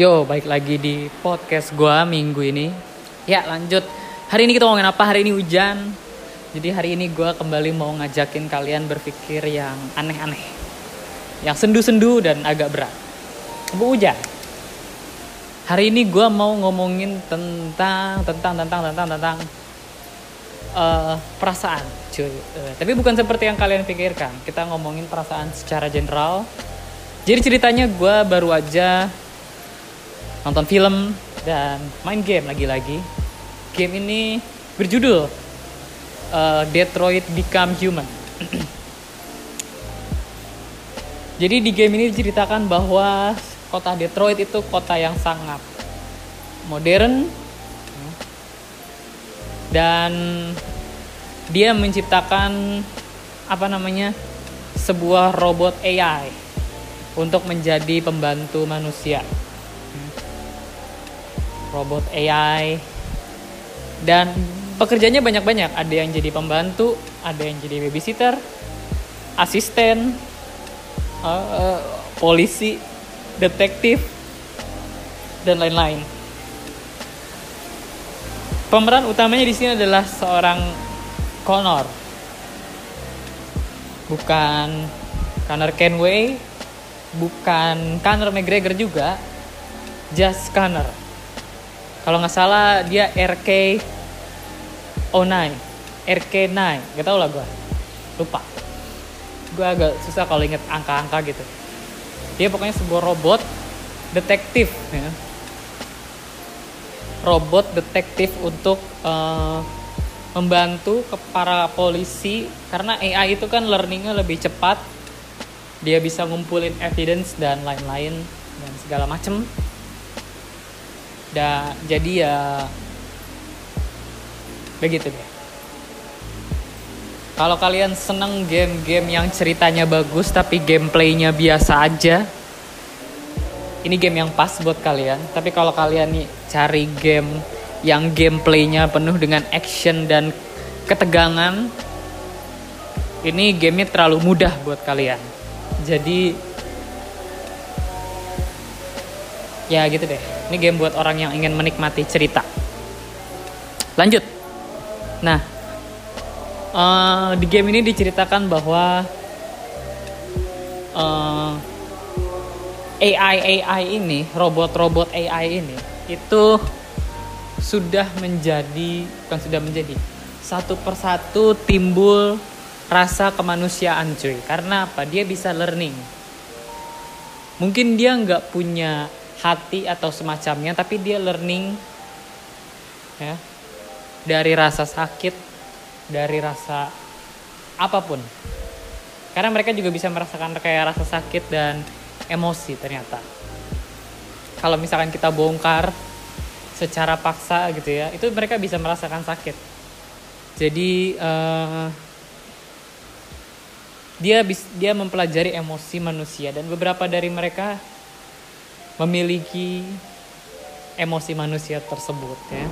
Yo, balik lagi di podcast gua minggu ini. Ya, lanjut. Hari ini kita ngomongin apa? Hari ini hujan. Jadi hari ini gua kembali mau ngajakin kalian berpikir yang aneh-aneh. Yang sendu-sendu dan agak berat. Apa hujan? Hari ini gua mau ngomongin tentang tentang tentang tentang tentang eh, perasaan, cuy. Eh, tapi bukan seperti yang kalian pikirkan. Kita ngomongin perasaan secara general. Jadi ceritanya gue baru aja nonton film dan main game lagi-lagi. Game ini berjudul uh, Detroit Become Human. Jadi di game ini diceritakan bahwa kota Detroit itu kota yang sangat modern dan dia menciptakan apa namanya sebuah robot AI untuk menjadi pembantu manusia robot AI dan pekerjaannya banyak-banyak. Ada yang jadi pembantu ada yang jadi babysitter asisten uh, polisi detektif dan lain-lain. Pemeran utamanya di sini adalah seorang Connor. Bukan Connor Kenway bukan Conor McGregor juga Just Connor kalau nggak salah dia RK 09 RK 9 gak tau lah gue lupa. Gue agak susah kalau inget angka-angka gitu. Dia pokoknya sebuah robot detektif ya. robot detektif untuk uh, membantu ke para polisi. Karena AI itu kan learningnya lebih cepat. Dia bisa ngumpulin evidence dan lain-lain dan segala macem dan jadi ya begitu deh. Kalau kalian seneng game-game yang ceritanya bagus tapi gameplaynya biasa aja ini game yang pas buat kalian. Tapi kalau kalian nih cari game yang gameplaynya penuh dengan action dan ketegangan ini gamenya terlalu mudah buat kalian. Jadi ya gitu deh. Ini game buat orang yang ingin menikmati cerita. Lanjut. Nah uh, di game ini diceritakan bahwa uh, eh, AI AI ini robot-robot AI ini itu sudah menjadi bukan sudah menjadi satu persatu timbul rasa kemanusiaan cuy. Karena apa? Dia bisa learning. Mungkin dia nggak punya hati atau semacamnya tapi dia learning ya. Dari rasa sakit dari rasa apa pun. Karena mereka juga bisa merasakan kayak rasa sakit dan emosi ternyata. Kalau misalkan kita bongkar secara paksa gitu ya itu mereka bisa merasakan sakit. Jadi uh, dia dia mempelajari emosi manusia dan beberapa dari mereka memiliki emosi manusia tersebut ya.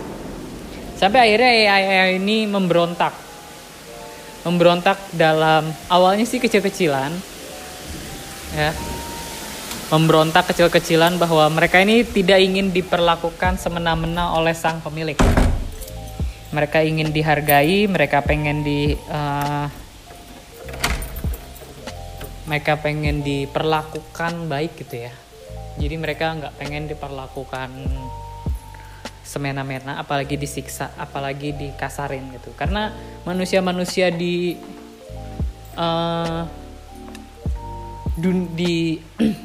Sampai akhirnya AI, ini memberontak. Memberontak dalam awalnya sih kecil-kecilan. Ya. Memberontak kecil-kecilan bahwa mereka ini tidak ingin diperlakukan semena-mena oleh sang pemilik. Mereka ingin dihargai, mereka pengen di uh, mereka pengen diperlakukan baik gitu ya jadi mereka nggak pengen diperlakukan semena-mena apalagi disiksa apalagi dikasarin gitu. Karena manusia-manusia di uh, dun, di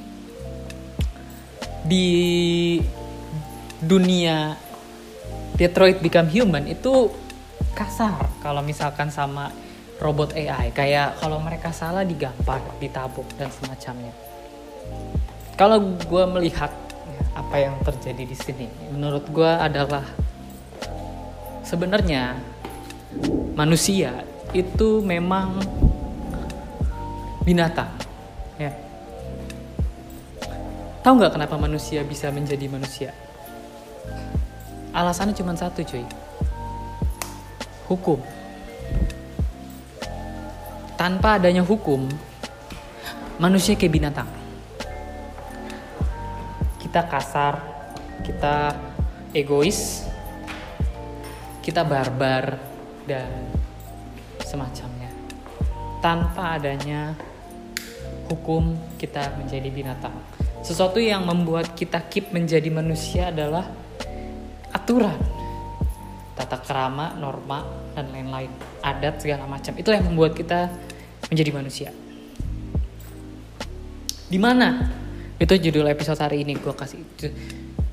di dunia Detroit Become Human itu kasar kalau misalkan sama robot AI kayak kalau mereka salah digampar ditabuk dan semacamnya kalau gue melihat apa yang terjadi di sini, menurut gue adalah sebenarnya manusia itu memang binatang, ya. Tahu nggak kenapa manusia bisa menjadi manusia? Alasannya cuma satu, cuy. Hukum. Tanpa adanya hukum, manusia kayak binatang kita kasar, kita egois, kita barbar dan semacamnya. Tanpa adanya hukum kita menjadi binatang. Sesuatu yang membuat kita keep menjadi manusia adalah aturan, tata kerama, norma, dan lain-lain, adat segala macam. Itulah yang membuat kita menjadi manusia. Di mana? Itu judul episode hari ini gue kasih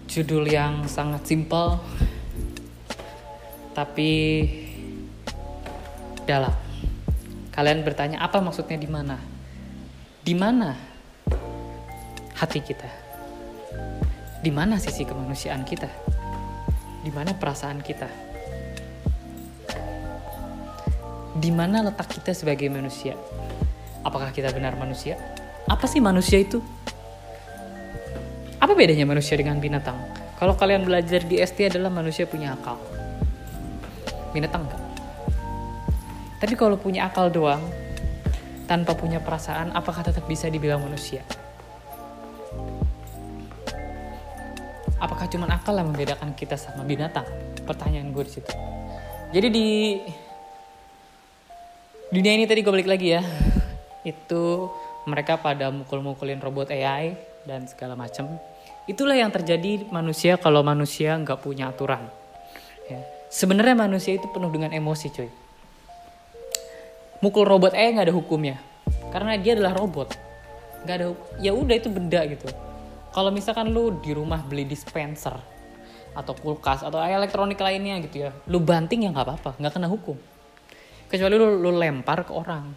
judul yang sangat simpel tapi dalam. Kalian bertanya apa maksudnya di mana? Di mana hati kita? Di mana sisi kemanusiaan kita? Di mana perasaan kita? Di mana letak kita sebagai manusia? Apakah kita benar manusia? Apa sih manusia itu? Apa bedanya manusia dengan binatang? Kalau kalian belajar di ST adalah manusia punya akal. Binatang enggak. Tapi kalau punya akal doang, tanpa punya perasaan, apakah tetap bisa dibilang manusia? Apakah cuma akal yang membedakan kita sama binatang? Pertanyaan gue di situ. Jadi di dunia ini tadi gue balik lagi ya. Itu mereka pada mukul-mukulin robot AI dan segala macam. Itulah yang terjadi manusia kalau manusia nggak punya aturan. Ya. Sebenarnya manusia itu penuh dengan emosi, cuy. Mukul robot AI nggak ada hukumnya, karena dia adalah robot. Nggak ada, ya udah itu benda gitu. Kalau misalkan lu di rumah beli dispenser atau kulkas atau elektronik lainnya gitu ya, lu banting ya nggak apa-apa, nggak kena hukum. Kecuali lu, lu lempar ke orang,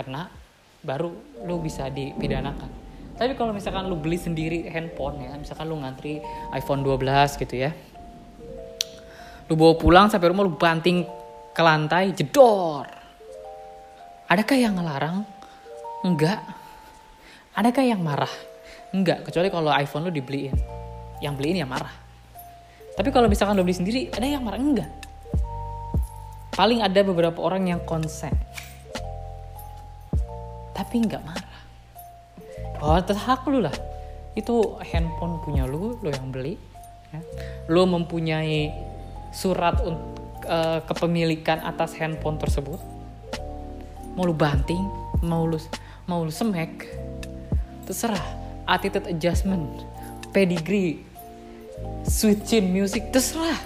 kena baru lu bisa dipidanakan. Tapi kalau misalkan lu beli sendiri handphone ya, misalkan lu ngantri iPhone 12 gitu ya. Lu bawa pulang sampai rumah lu banting ke lantai, jedor. Adakah yang ngelarang? Enggak. Adakah yang marah? Enggak, kecuali kalau iPhone lu dibeliin. Yang beliin ya marah. Tapi kalau misalkan lu beli sendiri, ada yang marah? Enggak. Paling ada beberapa orang yang konsen tapi nggak marah oh hak lu lah itu handphone punya lu lo yang beli ya. lo mempunyai surat uh, kepemilikan atas handphone tersebut mau lu banting mau lu mau lu semek terserah attitude adjustment pedigree switching music terserah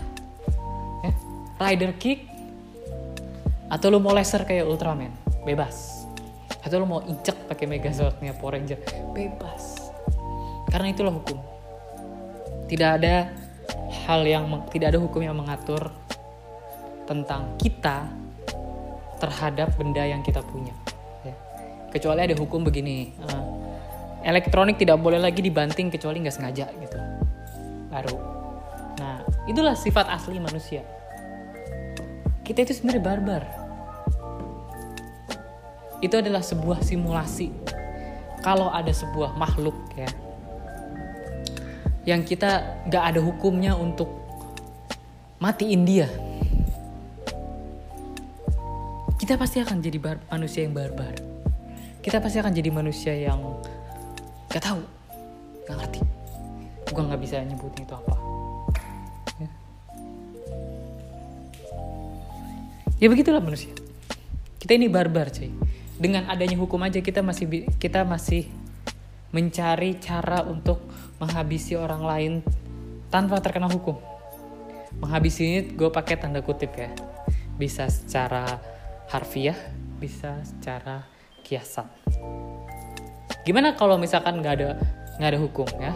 ya. rider kick atau lu mau laser kayak Ultraman bebas atau lo mau injek pakai Megazordnya Power Ranger? Bebas. Karena itulah hukum. Tidak ada hal yang tidak ada hukum yang mengatur tentang kita terhadap benda yang kita punya. Ya. kecuali ada hukum begini uh, elektronik tidak boleh lagi dibanting kecuali nggak sengaja gitu. Baru. Nah itulah sifat asli manusia. Kita itu sebenarnya barbar itu adalah sebuah simulasi. Kalau ada sebuah makhluk ya yang kita gak ada hukumnya untuk matiin dia kita pasti akan jadi bar manusia yang barbar. Kita pasti akan jadi manusia yang gak tahu gak ngerti. Gue nggak bisa nyebutin itu apa. Ya. ya begitulah manusia. Kita ini barbar cuy dengan adanya hukum aja kita masih kita masih mencari cara untuk menghabisi orang lain tanpa terkena hukum. Menghabisi ini gue pakai tanda kutip ya. Bisa secara harfiah, bisa secara kiasan. Gimana kalau misalkan nggak ada nggak ada hukum ya?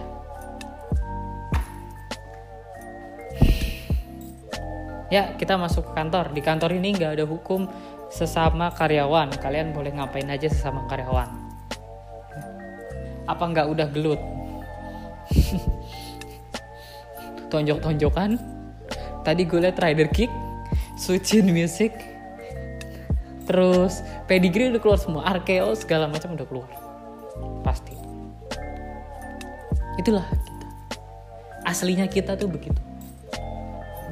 Ya kita masuk ke kantor. Di kantor ini nggak ada hukum sesama karyawan. Kalian boleh ngapain aja sesama karyawan? Apa nggak udah gelut? Tonjok-tonjokan. Tadi gue liat rider kick switchin music. Terus pedigree udah keluar semua. Arkeo segala macam udah keluar. Pasti. Itulah kita. Aslinya kita tuh begitu.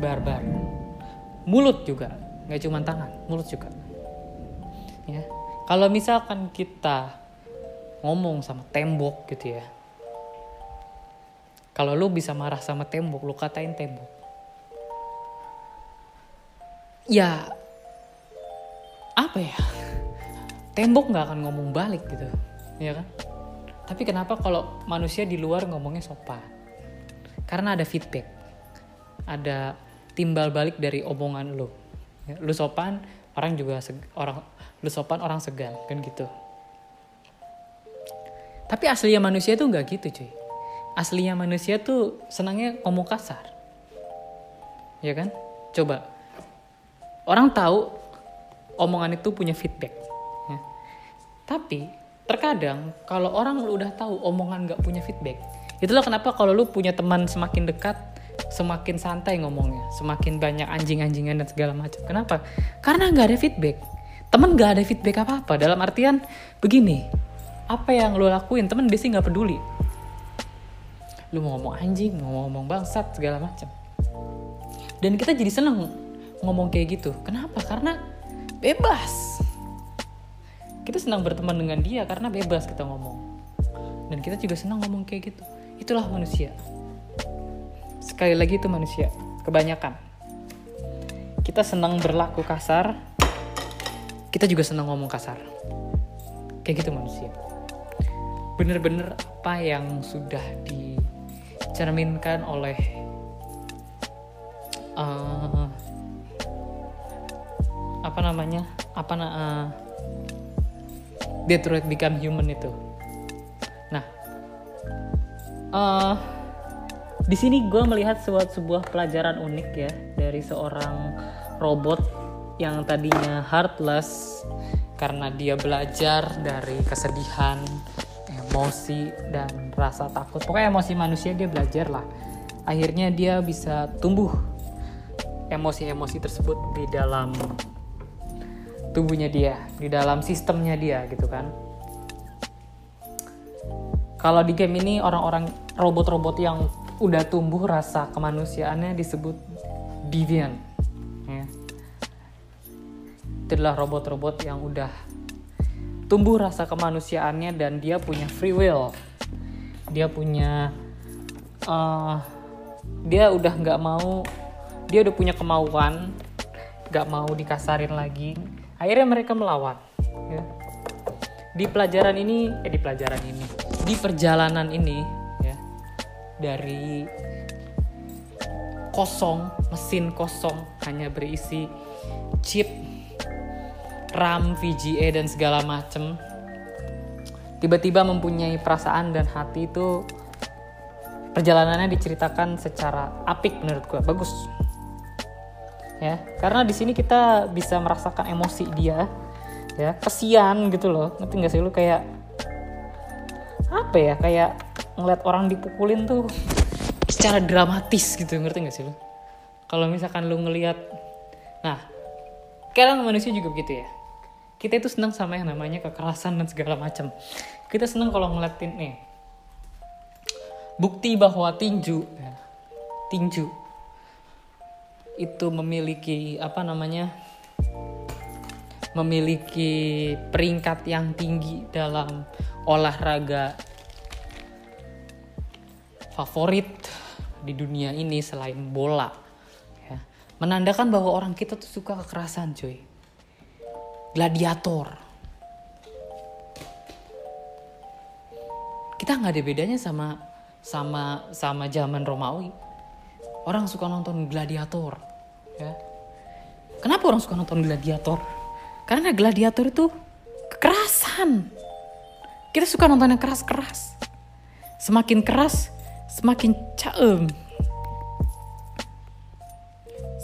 Barbar. Mulut juga. Nggak cuma tangan mulut juga ya. Kalau misalkan kita ngomong sama tembok gitu ya. Kalau lu bisa marah sama tembok lu katain tembok. Ya apa ya? Tembok nggak akan ngomong balik gitu ya kan? Tapi kenapa kalau manusia di luar ngomongnya sopan? Karena ada feedback ada timbal balik dari omongan lu. Ya, lu sopan orang juga orang lu sopan orang segan kan gitu. Tapi aslinya manusia tuh nggak gitu cuy. Aslinya manusia tuh senangnya ngomong kasar. Ya kan? Coba orang tahu omongan itu punya feedback ya. tapi terkadang kalau orang udah tahu omongan nggak punya feedback itulah kenapa kalau lu punya teman semakin dekat semakin santai ngomongnya semakin banyak anjing-anjingan dan segala macam. Kenapa? Karena nggak ada feedback. Teman nggak ada feedback apa apa dalam artian begini apa yang lu lakuin temen biasanya nggak peduli. Lu mau ngomong anjing mau ngomong bangsat segala macam. Dan kita jadi seneng ngomong kayak gitu. Kenapa? Karena bebas. Kita senang berteman dengan dia karena bebas kita ngomong. Dan kita juga senang ngomong kayak gitu. Itulah manusia sekali lagi itu manusia kebanyakan. Kita senang berlaku kasar kita juga senang ngomong kasar. Kayak gitu manusia. Bener-bener apa yang sudah dicerminkan oleh uh, apa namanya? Apa uh, Detroit Become Human itu. Nah uh, di sini gue melihat sebuah sebuah pelajaran unik ya dari seorang robot yang tadinya heartless karena dia belajar dari kesedihan emosi dan rasa takut. Pokoknya emosi manusia dia belajar lah. Akhirnya dia bisa tumbuh emosi-emosi tersebut di dalam tubuhnya dia di dalam sistemnya dia gitu kan. Kalau di game ini orang-orang robot-robot yang udah tumbuh rasa kemanusiaannya disebut deviant ya. itu adalah robot-robot yang udah tumbuh rasa kemanusiaannya dan dia punya free will dia punya uh, dia udah nggak mau dia udah punya kemauan nggak mau dikasarin lagi akhirnya mereka melawan ya. di pelajaran ini eh di pelajaran ini di perjalanan ini dari kosong mesin kosong hanya berisi chip RAM, VGA dan segala macem. Tiba-tiba mempunyai perasaan dan hati itu perjalanannya diceritakan secara apik menurut gue bagus. Ya karena di sini kita bisa merasakan emosi dia ya kesian gitu loh. Ngerti gak sih lu? Kayak apa ya? Kayak ngeliat orang dipukulin tuh secara dramatis gitu ngerti gak sih lu? Kalau misalkan lu ngelihat nah kadang manusia juga begitu ya. Kita itu senang sama yang namanya kekerasan dan segala macam kita senang kalau ngeliatin nih bukti bahwa tinju ya, tinju itu memiliki apa namanya memiliki peringkat yang tinggi dalam olahraga favorit di dunia ini selain bola ya. menandakan bahwa orang kita tuh suka kekerasan cuy gladiator. Kita nggak ada bedanya sama sama sama zaman Romawi. Orang suka nonton gladiator, ya. Kenapa orang suka nonton gladiator? Karena gladiator itu kekerasan. Kita suka nonton yang keras-keras. Semakin keras, semakin caem.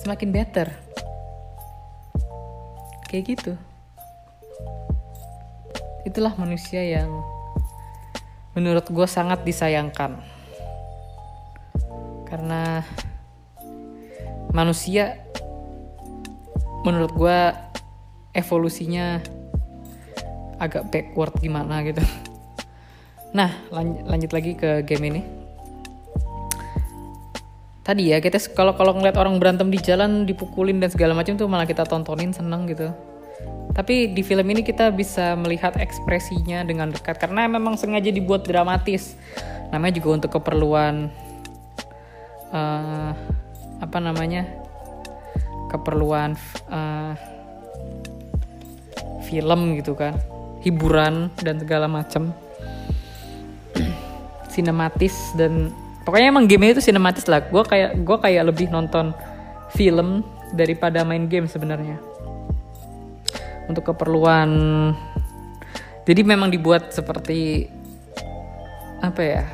Semakin better. Kayak gitu itulah manusia yang menurut gue sangat disayangkan karena manusia menurut gue evolusinya agak backward gimana gitu nah lanjut lagi ke game ini tadi ya kita kalau kalau ngeliat orang berantem di jalan dipukulin dan segala macam tuh malah kita tontonin seneng gitu. Tapi di film ini kita bisa melihat ekspresinya dengan dekat karena memang sengaja dibuat dramatis. Namanya juga untuk keperluan uh, apa namanya? Keperluan uh, film gitu kan. Hiburan dan segala macam. Sinematis dan pokoknya emang game itu sinematis lah. Gue kayak gue kayak lebih nonton film daripada main game sebenarnya. Untuk keperluan. Jadi memang dibuat seperti apa ya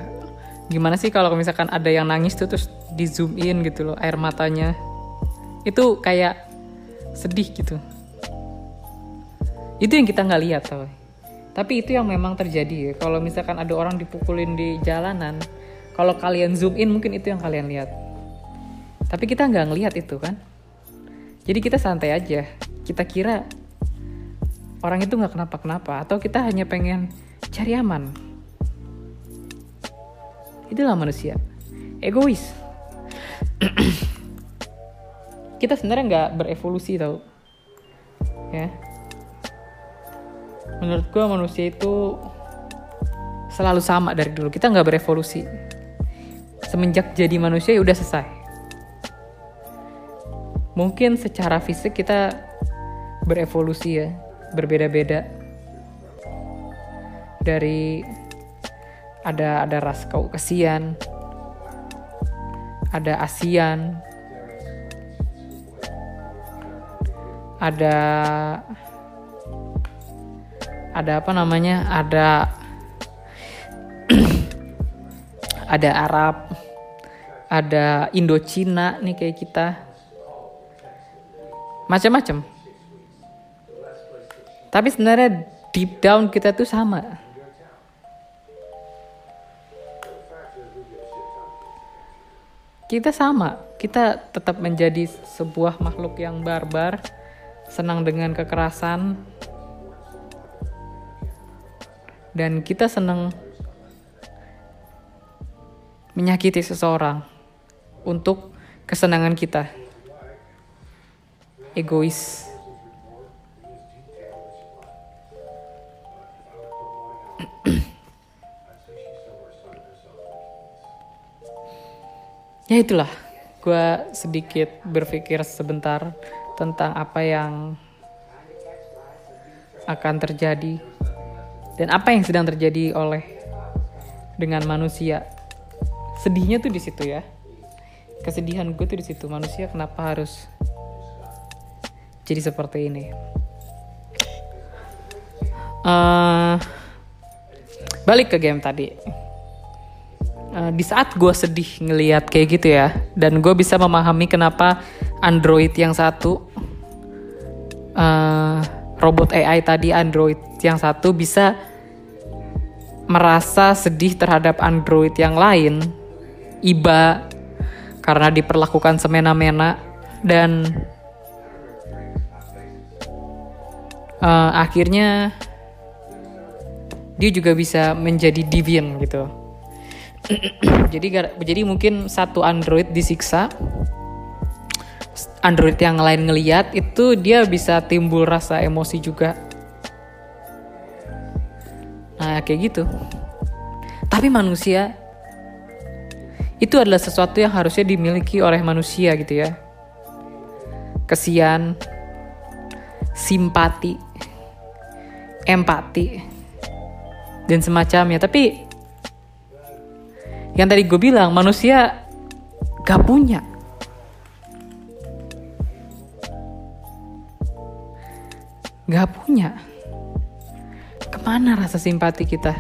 gimana sih kalau misalkan ada yang nangis tuh terus di zoom in gitu loh air matanya. Itu kayak sedih gitu. Itu yang kita nggak lihat tau tapi itu yang memang terjadi kalau misalkan ada orang dipukulin di jalanan kalau kalian zoom in mungkin itu yang kalian lihat. Tapi kita nggak ngelihat itu kan? Jadi kita santai aja. Kita kira orang itu nggak kenapa-kenapa atau kita hanya pengen cari aman. Itulah manusia. Egois. Kita sebenarnya nggak berevolusi tau. Ya. Menurut gue manusia itu selalu sama dari dulu. Kita nggak berevolusi semenjak jadi manusia ya udah selesai. Mungkin secara fisik kita berevolusi ya berbeda-beda. Dari ada ada ras kaukasian ada ASEAN ada ada apa namanya ada ada Arab ada Indochina nih kayak kita. Macam-macam. Tapi sebenarnya deep down kita tuh sama. Kita sama. Kita tetap menjadi sebuah makhluk yang barbar senang dengan kekerasan. Dan kita senang menyakiti seseorang untuk kesenangan kita. Egois. Ya itulah gue sedikit berpikir sebentar tentang apa yang akan terjadi dan apa yang sedang terjadi oleh dengan manusia sedihnya tuh di situ ya. Kesedihan gue tuh di situ. Manusia kenapa harus jadi seperti ini? Uh, balik ke game tadi. Uh, di saat gue sedih ngelihat kayak gitu ya dan gue bisa memahami kenapa Android yang satu uh, robot AI tadi Android yang satu bisa merasa sedih terhadap Android yang lain iba karena diperlakukan semena-mena dan uh, akhirnya dia juga bisa menjadi deviant gitu jadi jadi mungkin satu Android disiksa Android yang lain ngeliat itu dia bisa timbul rasa emosi juga. Nah, kayak gitu. Tapi manusia itu adalah sesuatu yang harusnya dimiliki oleh manusia gitu ya. Kesian, simpati, empati, dan semacamnya. Tapi yang tadi gue bilang manusia gak punya Gak punya. Ke mana rasa simpati kita?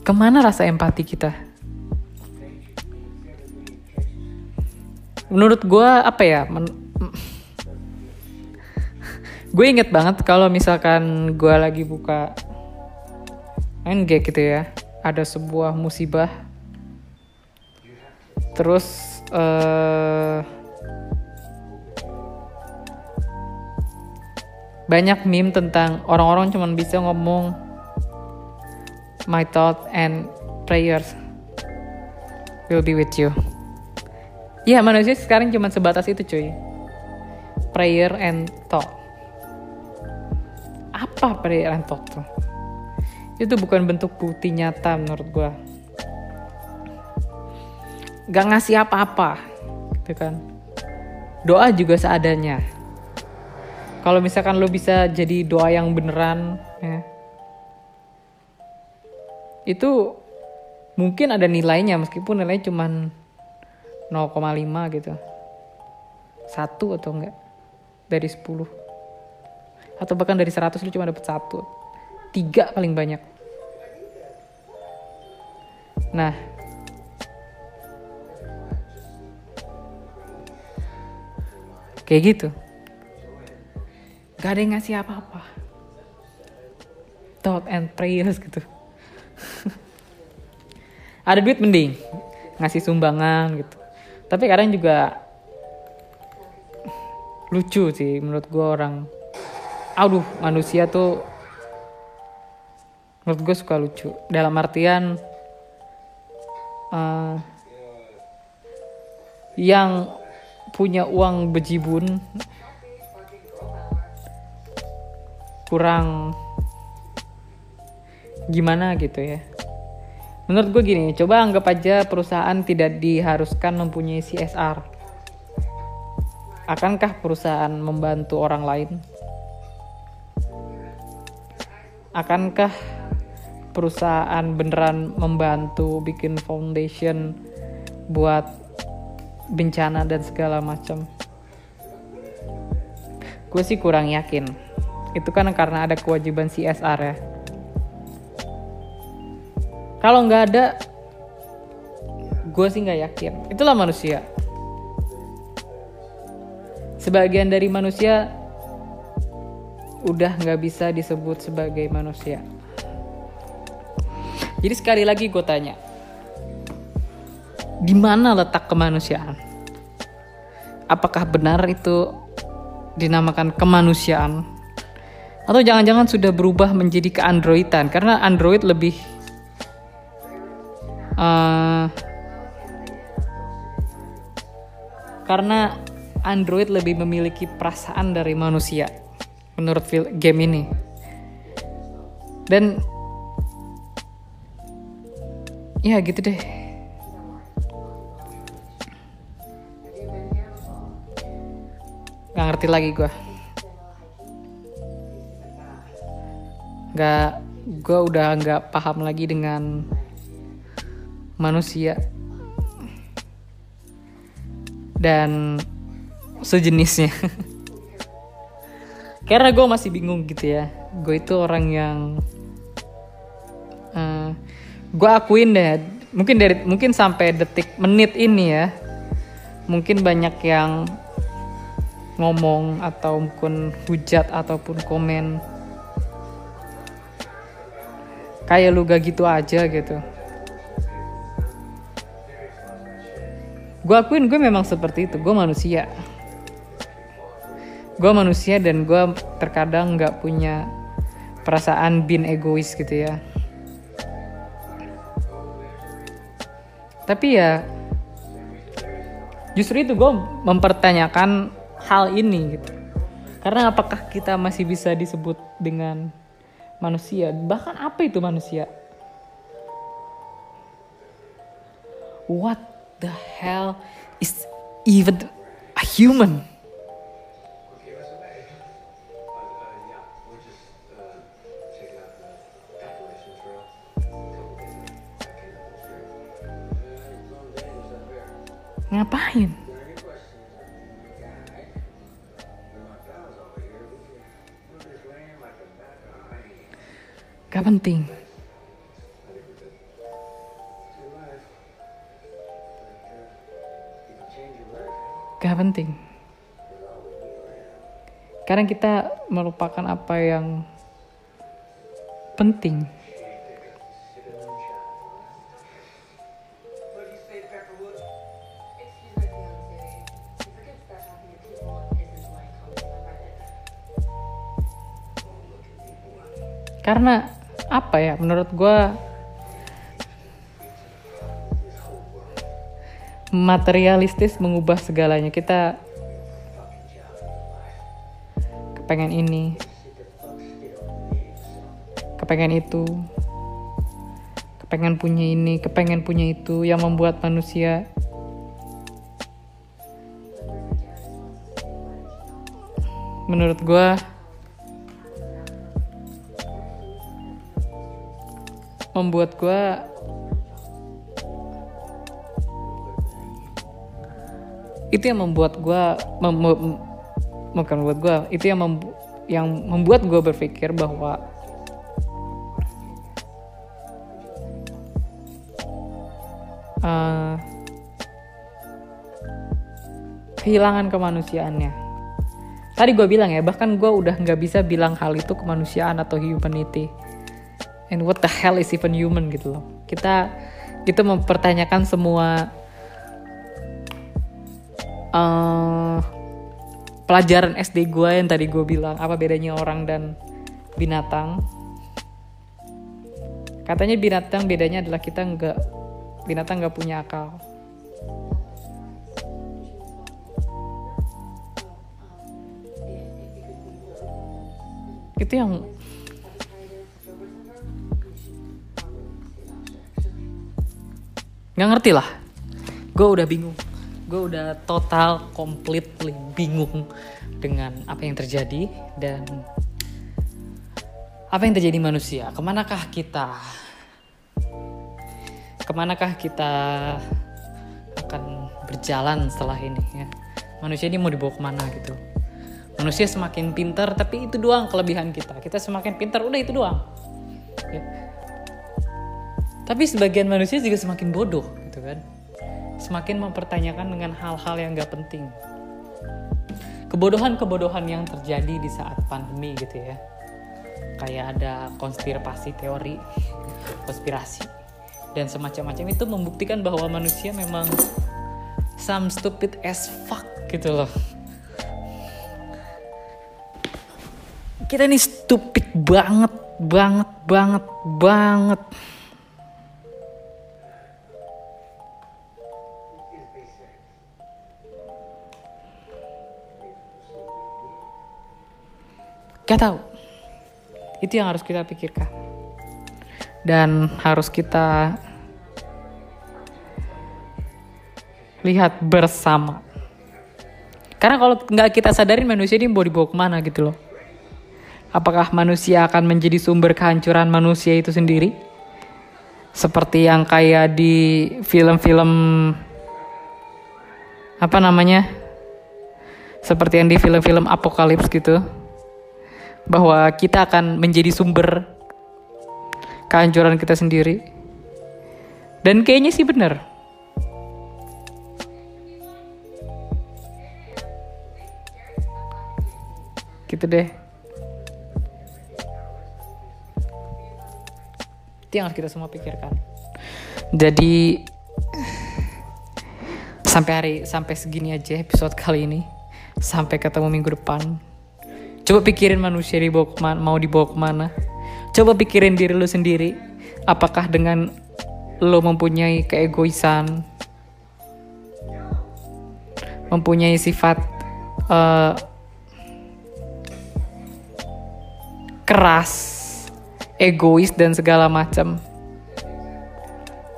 Ke mana rasa empati kita? Menurut gue apa ya? Men gue inget banget kalau misalkan gue lagi buka NG gitu ya, ada sebuah musibah, terus uh, banyak meme tentang orang-orang cuma bisa ngomong my thought and prayers will be with you. Ya manusia sekarang cuma sebatas itu cuy. Prayer and thought. Apa prayer and thought tuh? itu bukan bentuk bukti nyata menurut gue gak ngasih apa-apa gitu kan doa juga seadanya kalau misalkan lo bisa jadi doa yang beneran ya, itu mungkin ada nilainya meskipun nilainya cuma 0,5 gitu. Satu atau enggak? Dari 10 atau bahkan dari 100 lu cuma dapat satu. Tiga paling banyak. Nah. Kayak gitu. Gak ada yang ngasih apa-apa. Thought and prayers gitu ada duit mending ngasih sumbangan gitu. Tapi kadang juga lucu sih menurut gue orang. Aduh manusia tuh menurut gue suka lucu. Dalam artian uh, yang punya uang bejibun kurang gimana gitu ya. Menurut gue gini, coba anggap aja perusahaan tidak diharuskan mempunyai CSR. Akankah perusahaan membantu orang lain? Akankah perusahaan beneran membantu bikin foundation buat bencana dan segala macam gue sih kurang yakin itu kan karena ada kewajiban CSR ya kalau nggak ada gue sih nggak yakin itulah manusia sebagian dari manusia udah nggak bisa disebut sebagai manusia jadi sekali lagi gue tanya di mana letak kemanusiaan? Apakah benar itu dinamakan kemanusiaan? Atau jangan-jangan sudah berubah menjadi keandroidan karena android lebih uh, karena android lebih memiliki perasaan dari manusia menurut game ini. Dan ya gitu deh. nggak ngerti lagi gue nggak gue udah nggak paham lagi dengan manusia. Dan sejenisnya. Karena gue masih bingung gitu ya. Gue itu orang yang uh, eh, gue akuin deh. Mungkin dari mungkin sampai detik menit ini ya. Mungkin banyak yang ngomong ataupun hujat ataupun komen. Kayak lu gak gitu aja gitu gue akuin gue memang seperti itu gue manusia gue manusia dan gue terkadang gak punya perasaan bin egois gitu ya tapi ya justru itu gue mempertanyakan hal ini gitu. Karena apakah kita masih bisa disebut dengan manusia? Bahkan apa itu manusia? What the hell is even a human? Karena kita melupakan apa yang penting. Karena apa ya menurut gue materialistis mengubah segalanya kita kepengen ini. Kepengen itu. Pengen punya ini kepengen punya itu yang membuat manusia menurut gue membuat gue itu yang membuat gue mem, bukan membuat gue itu yang membu, yang membuat gue berpikir bahwa uh, kehilangan kemanusiaannya. Tadi gue bilang ya bahkan gue udah nggak bisa bilang hal itu kemanusiaan atau humanity. And what the hell is even human gitu loh. Kita itu mempertanyakan semua uh, pelajaran SD gue yang tadi gue bilang apa bedanya orang dan binatang? Katanya binatang bedanya adalah kita nggak binatang nggak punya akal. Itu yang nggak ngerti lah. Gue udah bingung gue udah total completely bingung dengan apa yang terjadi dan apa yang terjadi manusia. Ke manakah kita? Ke manakah kita akan berjalan setelah ini ya? Manusia ini mau dibawa ke mana gitu? Manusia semakin pintar tapi itu doang kelebihan kita. Kita semakin pintar udah itu doang ya. tapi sebagian manusia juga semakin bodoh gitu kan semakin mempertanyakan dengan hal-hal yang gak penting. Kebodohan-kebodohan yang terjadi di saat pandemi gitu ya. Kayak ada konspirasi teori, konspirasi, dan semacam-macam itu membuktikan bahwa manusia memang some stupid as fuck gitu loh. Kita ini stupid banget, banget, banget, banget. Gak tahu. Itu yang harus kita pikirkan. Dan harus kita lihat bersama. Karena kalau nggak kita sadarin manusia ini mau dibawa ke mana gitu loh. Apakah manusia akan menjadi sumber kehancuran manusia itu sendiri? Seperti yang kayak di film-film apa namanya? Seperti yang di film-film apokalips gitu bahwa kita akan menjadi sumber kehancuran kita sendiri. Dan kayaknya sih benar. Gitu deh. Itu yang harus kita semua pikirkan. Jadi sampai hari sampai segini aja episode kali ini. Sampai ketemu minggu depan. Coba pikirin manusia dibawa ke mana, mau dibawa ke mana. Coba pikirin diri lu sendiri. Apakah dengan lo mempunyai keegoisan, mempunyai sifat uh, keras, egois dan segala macam.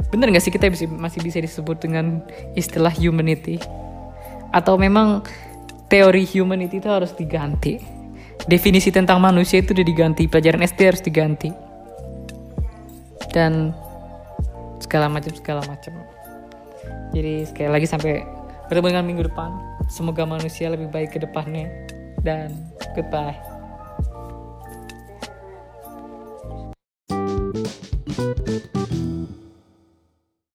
Bener gak sih kita masih bisa disebut dengan istilah humanity? Atau memang teori humanity itu harus diganti? Definisi tentang manusia itu udah diganti pelajaran SD harus diganti. Dan segala macam segala macam. Jadi sekali lagi sampai bertemu dengan minggu depan. Semoga manusia lebih baik ke depannya. Dan goodbye. thank you